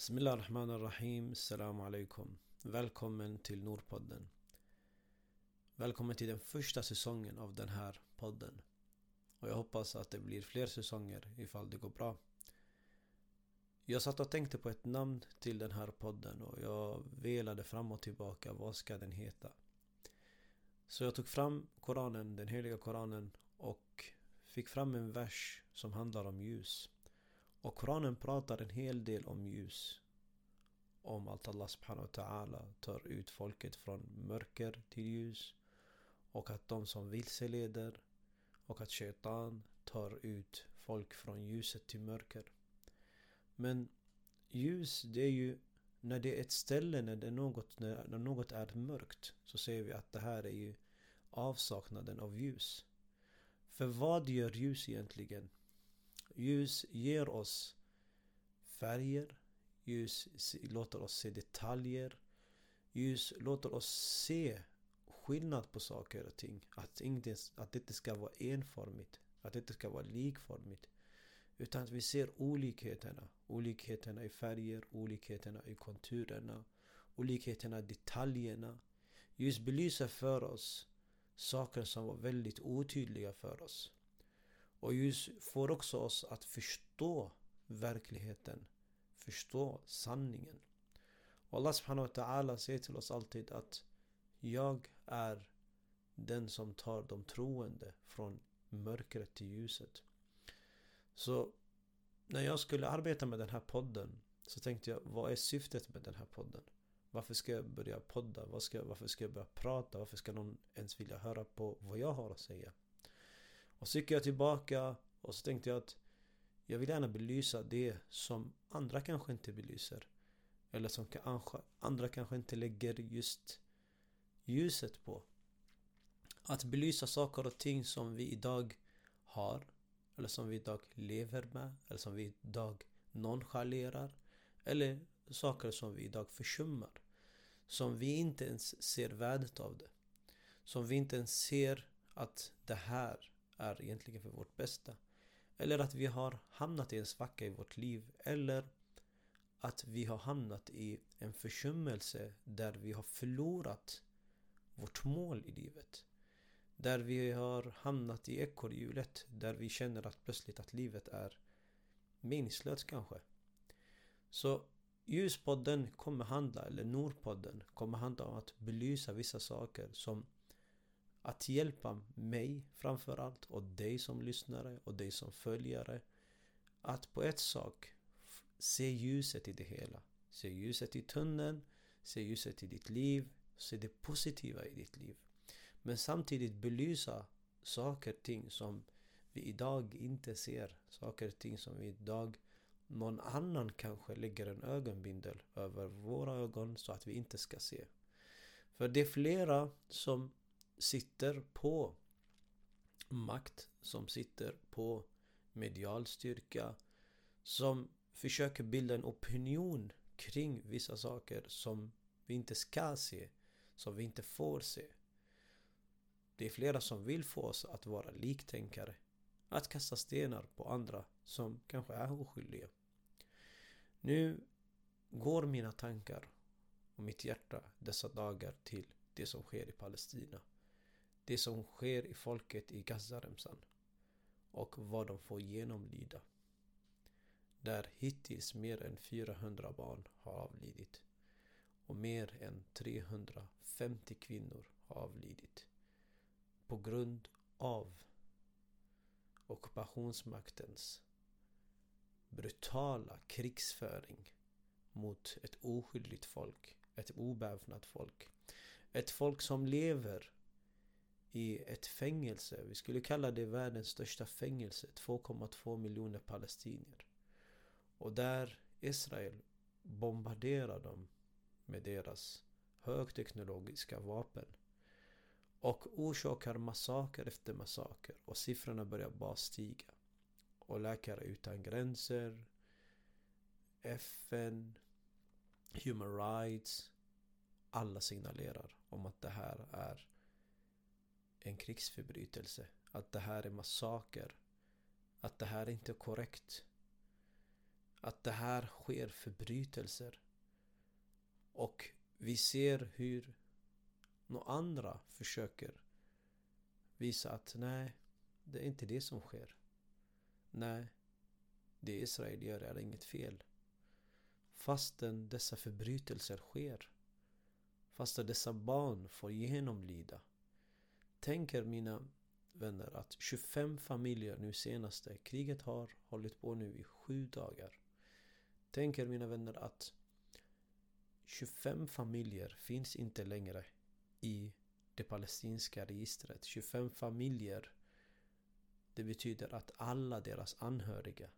Bismillah Rahman Rahim, Assalamu alaikum. Välkommen till Nordpodden. Välkommen till den första säsongen av den här podden. Och jag hoppas att det blir fler säsonger ifall det går bra. Jag satt och tänkte på ett namn till den här podden och jag velade fram och tillbaka. Vad ska den heta? Så jag tog fram Koranen, den heliga Koranen och fick fram en vers som handlar om ljus. Och Koranen pratar en hel del om ljus. Om att Allah subhanahu wa ta'ala tar ut folket från mörker till ljus. Och att de som vilseleder och att shaitan tar ut folk från ljuset till mörker. Men ljus, det är ju när det är ett ställe, när, det är något, när, när något är mörkt så ser vi att det här är ju avsaknaden av ljus. För vad gör ljus egentligen? Ljus ger oss färger. Ljus låter oss se detaljer. Ljus låter oss se skillnad på saker och ting. Att, inte, att det inte ska vara enformigt. Att det inte ska vara likformigt. Utan att vi ser olikheterna. Olikheterna i färger, olikheterna i konturerna, olikheterna i detaljerna. Ljus belyser för oss saker som var väldigt otydliga för oss. Och ljus får också oss att förstå verkligheten. Förstå sanningen. Och Allah subhanahu wa ta'ala säger till oss alltid att Jag är den som tar de troende från mörkret till ljuset. Så när jag skulle arbeta med den här podden så tänkte jag, vad är syftet med den här podden? Varför ska jag börja podda? Varför ska, varför ska jag börja prata? Varför ska någon ens vilja höra på vad jag har att säga? Och så gick jag tillbaka och så tänkte jag att jag vill gärna belysa det som andra kanske inte belyser. Eller som andra kanske inte lägger just ljuset på. Att belysa saker och ting som vi idag har. Eller som vi idag lever med. Eller som vi idag nonchalerar. Eller saker som vi idag försummar. Som vi inte ens ser värdet av det. Som vi inte ens ser att det här är egentligen för vårt bästa. Eller att vi har hamnat i en svacka i vårt liv. Eller att vi har hamnat i en försummelse där vi har förlorat vårt mål i livet. Där vi har hamnat i ekorrhjulet. Där vi känner att plötsligt att livet är meningslöst kanske. Så Ljuspodden kommer handla, eller Nordpodden kommer handla om att belysa vissa saker som att hjälpa mig framförallt och dig som lyssnare och dig som följare att på ett sak se ljuset i det hela. Se ljuset i tunneln, se ljuset i ditt liv, se det positiva i ditt liv. Men samtidigt belysa saker och ting som vi idag inte ser. Saker och ting som vi idag någon annan kanske lägger en ögonbindel över våra ögon så att vi inte ska se. För det är flera som sitter på makt, som sitter på medial styrka, som försöker bilda en opinion kring vissa saker som vi inte ska se, som vi inte får se. Det är flera som vill få oss att vara liktänkare. Att kasta stenar på andra som kanske är oskyldiga. Nu går mina tankar och mitt hjärta dessa dagar till det som sker i Palestina. Det som sker i folket i Gazaremsan. Och vad de får genomlida. Där hittills mer än 400 barn har avlidit. Och mer än 350 kvinnor har avlidit. På grund av ockupationsmaktens brutala krigsföring mot ett oskyldigt folk. Ett obeväpnat folk. Ett folk som lever i ett fängelse. Vi skulle kalla det världens största fängelse. 2,2 miljoner palestinier. Och där Israel bombarderar dem med deras högteknologiska vapen. Och orsakar massaker efter massaker. Och siffrorna börjar bara stiga och Läkare Utan Gränser, FN, Human Rights. Alla signalerar om att det här är en krigsförbrytelse. Att det här är massaker. Att det här inte är korrekt. att det här sker förbrytelser. Och vi ser hur några andra försöker visa att nej, det är inte det som sker. Nej, det Israel gör är inget fel. Fastän dessa förbrytelser sker. Fastän dessa barn får genomlida. Tänker mina vänner att 25 familjer nu senaste kriget har hållit på nu i sju dagar. Tänker mina vänner att 25 familjer finns inte längre i det palestinska registret. 25 familjer det betyder att alla deras anhöriga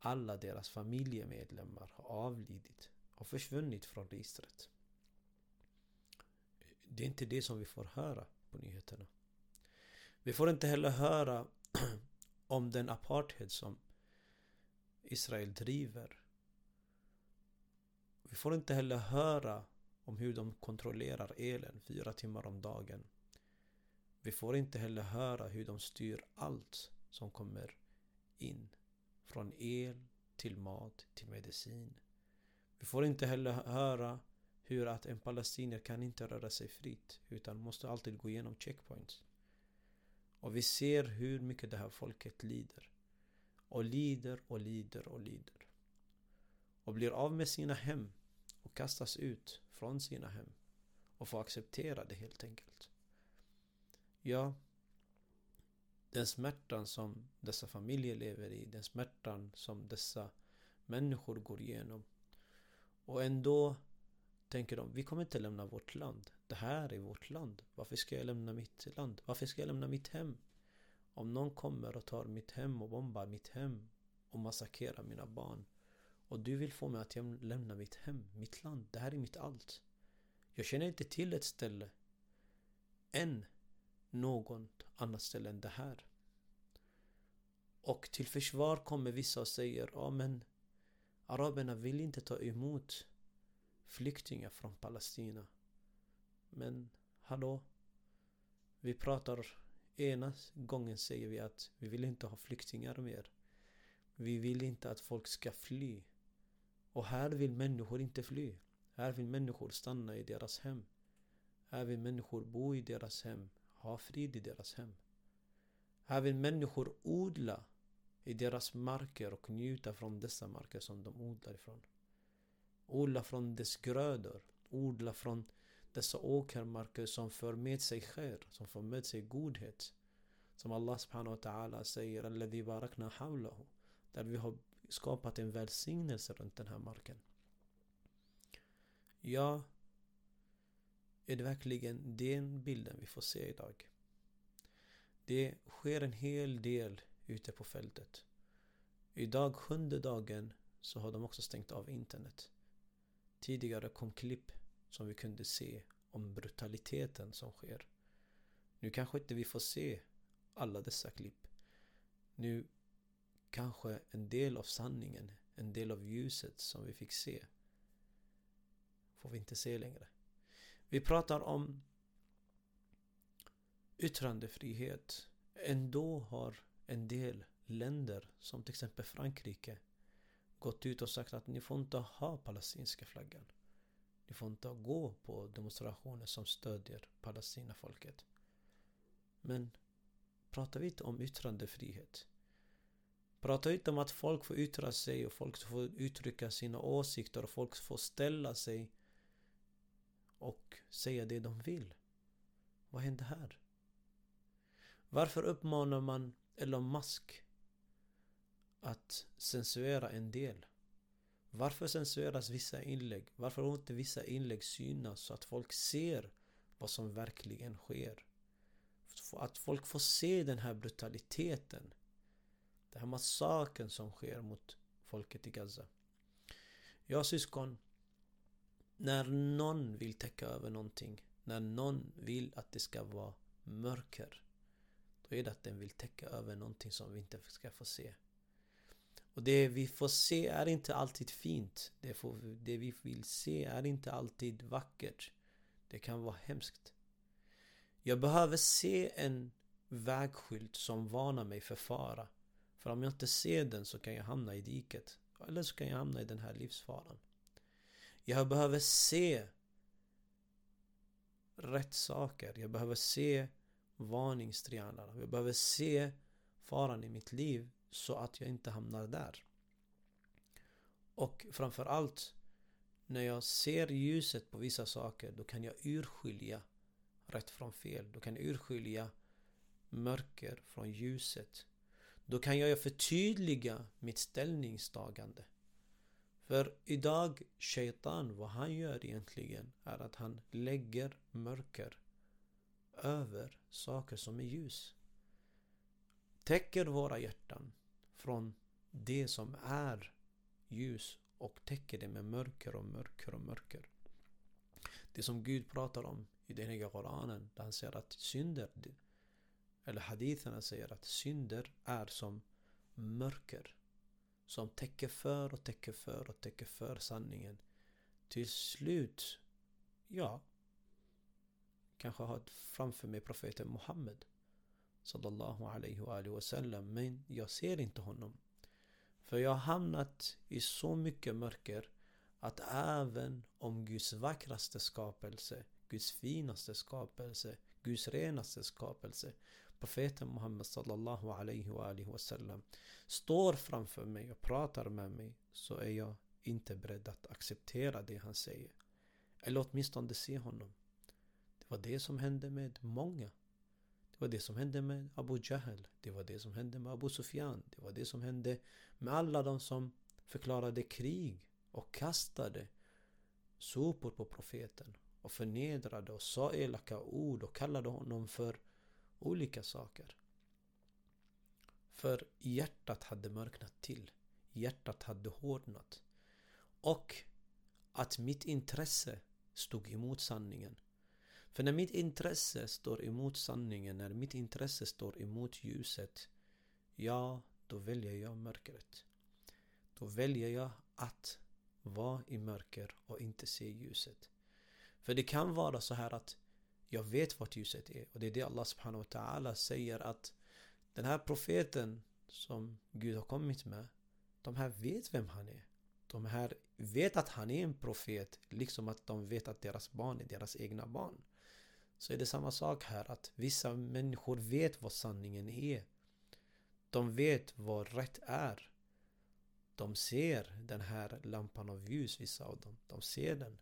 alla deras familjemedlemmar har avlidit och försvunnit från registret. Det är inte det som vi får höra på nyheterna. Vi får inte heller höra om den apartheid som Israel driver. Vi får inte heller höra om hur de kontrollerar elen fyra timmar om dagen. Vi får inte heller höra hur de styr allt som kommer in. Från el till mat till medicin. Vi får inte heller höra hur att en palestinier kan inte röra sig fritt utan måste alltid gå igenom checkpoints. Och vi ser hur mycket det här folket lider. Och lider och lider och lider. Och blir av med sina hem och kastas ut från sina hem. Och får acceptera det helt enkelt. Ja, den smärtan som dessa familjer lever i, den smärtan som dessa människor går igenom. Och ändå tänker de, vi kommer inte lämna vårt land. Det här är vårt land. Varför ska jag lämna mitt land? Varför ska jag lämna mitt hem? Om någon kommer och tar mitt hem och bombar mitt hem och massakrerar mina barn och du vill få mig att lämna mitt hem, mitt land, det här är mitt allt. Jag känner inte till ett ställe än något annat ställe än det här. Och till försvar kommer vissa och säger ja men Araberna vill inte ta emot flyktingar från Palestina. Men hallå? Vi pratar ena gången säger vi att vi vill inte ha flyktingar mer. Vi vill inte att folk ska fly. Och här vill människor inte fly. Här vill människor stanna i deras hem. Här vill människor bo i deras hem ha frid i deras hem. Här vill människor odla i deras marker och njuta från dessa marker som de odlar ifrån. Odla från dess grödor. Odla från dessa åkermarker som för med sig khair, som för med sig godhet. Som Allah subhanahu wa ta'ala säger Alladhi barakna hawlahu. Där vi har skapat en välsignelse runt den här marken. Ja, är det verkligen den bilden vi får se idag? Det sker en hel del ute på fältet. Idag, sjunde dagen, så har de också stängt av internet. Tidigare kom klipp som vi kunde se om brutaliteten som sker. Nu kanske inte vi får se alla dessa klipp. Nu kanske en del av sanningen, en del av ljuset som vi fick se får vi inte se längre. Vi pratar om yttrandefrihet. Ändå har en del länder, som till exempel Frankrike, gått ut och sagt att ni får inte ha palestinska flaggan. Ni får inte gå på demonstrationer som stödjer Palestinafolket. Men pratar vi inte om yttrandefrihet? Pratar vi inte om att folk får yttra sig och folk får uttrycka sina åsikter och folk får ställa sig och säga det de vill. Vad händer här? Varför uppmanar man Elon Musk att censurera en del? Varför censureras vissa inlägg? Varför får inte vissa inlägg synas så att folk ser vad som verkligen sker? Att folk får se den här brutaliteten. Den här massakern som sker mot folket i Gaza. Ja syskon, när någon vill täcka över någonting, när någon vill att det ska vara mörker, då är det att den vill täcka över någonting som vi inte ska få se. Och det vi får se är inte alltid fint. Det, får, det vi vill se är inte alltid vackert. Det kan vara hemskt. Jag behöver se en vägskylt som varnar mig för fara. För om jag inte ser den så kan jag hamna i diket. Eller så kan jag hamna i den här livsfaran. Jag behöver se rätt saker. Jag behöver se varningstrianglarna. Jag behöver se faran i mitt liv så att jag inte hamnar där. Och framförallt när jag ser ljuset på vissa saker då kan jag urskilja rätt från fel. Då kan jag urskilja mörker från ljuset. Då kan jag förtydliga mitt ställningstagande. För idag, Shaitan, vad han gör egentligen är att han lägger mörker över saker som är ljus. Täcker våra hjärtan från det som är ljus och täcker det med mörker och mörker och mörker. Det som Gud pratar om i den heliga Koranen, där han säger att synder, eller haditherna säger att synder är som mörker. Som täcker för och täcker för och täcker för sanningen. Till slut, ja, kanske har framför mig profeten Muhammed sallallahu alaihi wa alihi wasallam men jag ser inte honom. För jag har hamnat i så mycket mörker att även om Guds vackraste skapelse, Guds finaste skapelse, Guds renaste skapelse, profeten Muhammed sallallahu alaihi wa alihi wasallam står framför mig och pratar med mig så är jag inte beredd att acceptera det han säger. Eller åtminstone se honom. Det var det som hände med många. Det var det som hände med Abu Jahl. Det var det som hände med Abu Sufyan. Det var det som hände med alla de som förklarade krig och kastade sopor på profeten och förnedrade och sa elaka ord och kallade honom för olika saker. För hjärtat hade mörknat till. Hjärtat hade hårdnat. Och att mitt intresse stod emot sanningen. För när mitt intresse står emot sanningen, när mitt intresse står emot ljuset, ja, då väljer jag mörkret. Då väljer jag att vara i mörker och inte se ljuset. För det kan vara så här att jag vet vart ljuset är och det är det Allah subhanahu wa ta'ala säger att den här profeten som Gud har kommit med de här vet vem han är. De här vet att han är en profet liksom att de vet att deras barn är deras egna barn. Så är det samma sak här att vissa människor vet vad sanningen är. De vet vad rätt är. De ser den här lampan av ljus, vissa av dem. De ser den.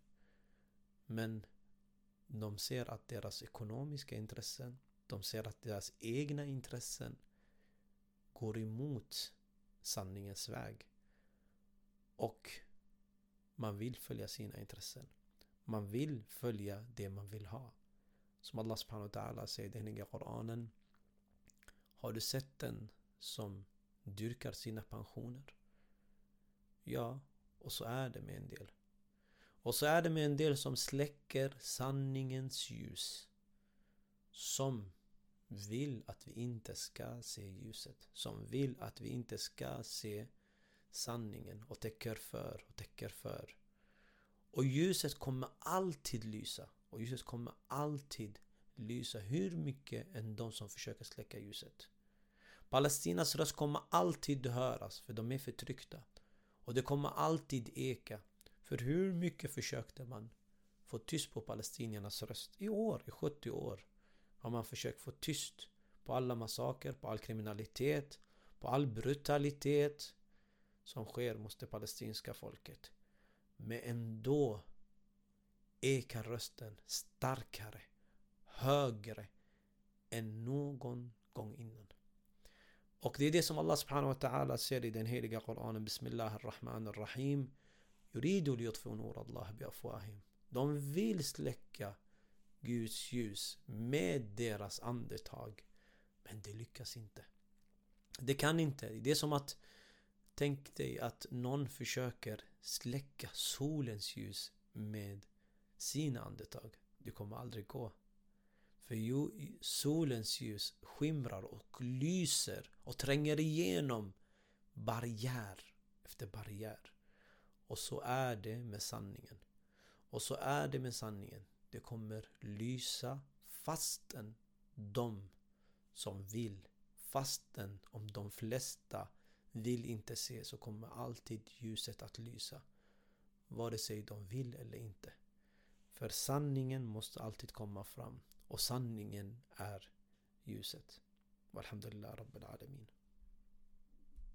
Men de ser att deras ekonomiska intressen, de ser att deras egna intressen går emot sanningens väg. Och man vill följa sina intressen. Man vill följa det man vill ha. Som Allah subhanahu wa ta'ala säger i den heliga Koranen. Har du sett den som dyrkar sina pensioner? Ja, och så är det med en del. Och så är det med en del som släcker sanningens ljus. Som vill att vi inte ska se ljuset. Som vill att vi inte ska se sanningen och täcker för och täcker för. Och ljuset kommer alltid lysa. Och ljuset kommer alltid lysa hur mycket än de som försöker släcka ljuset. Palestinas röst kommer alltid höras för de är förtryckta. Och det kommer alltid eka. För hur mycket försökte man få tyst på palestiniernas röst? I år, i 70 år har man försökt få tyst på alla massaker, på all kriminalitet, på all brutalitet som sker mot det palestinska folket. Men ändå ekar rösten starkare, högre än någon gång innan. Och det är det som Allah subhanahu wa ta'ala säger i den heliga Koranen Bismillah ar-Rahman ar-Rahim Yuridu liyutfu nur Allah biafwahim De vill släcka Guds ljus med deras andetag Men det lyckas inte Det kan inte. Det är som att Tänk dig att någon försöker släcka solens ljus med sina andetag. Det kommer aldrig gå. För jo, solens ljus skimrar och lyser och tränger igenom barriär efter barriär. Och så är det med sanningen. Och så är det med sanningen. Det kommer lysa fastän de som vill, fastän om de flesta vill inte se så kommer alltid ljuset att lysa. Vare sig de vill eller inte. För sanningen måste alltid komma fram. Och sanningen är ljuset. Walhamdulillah Rabbil Alamin.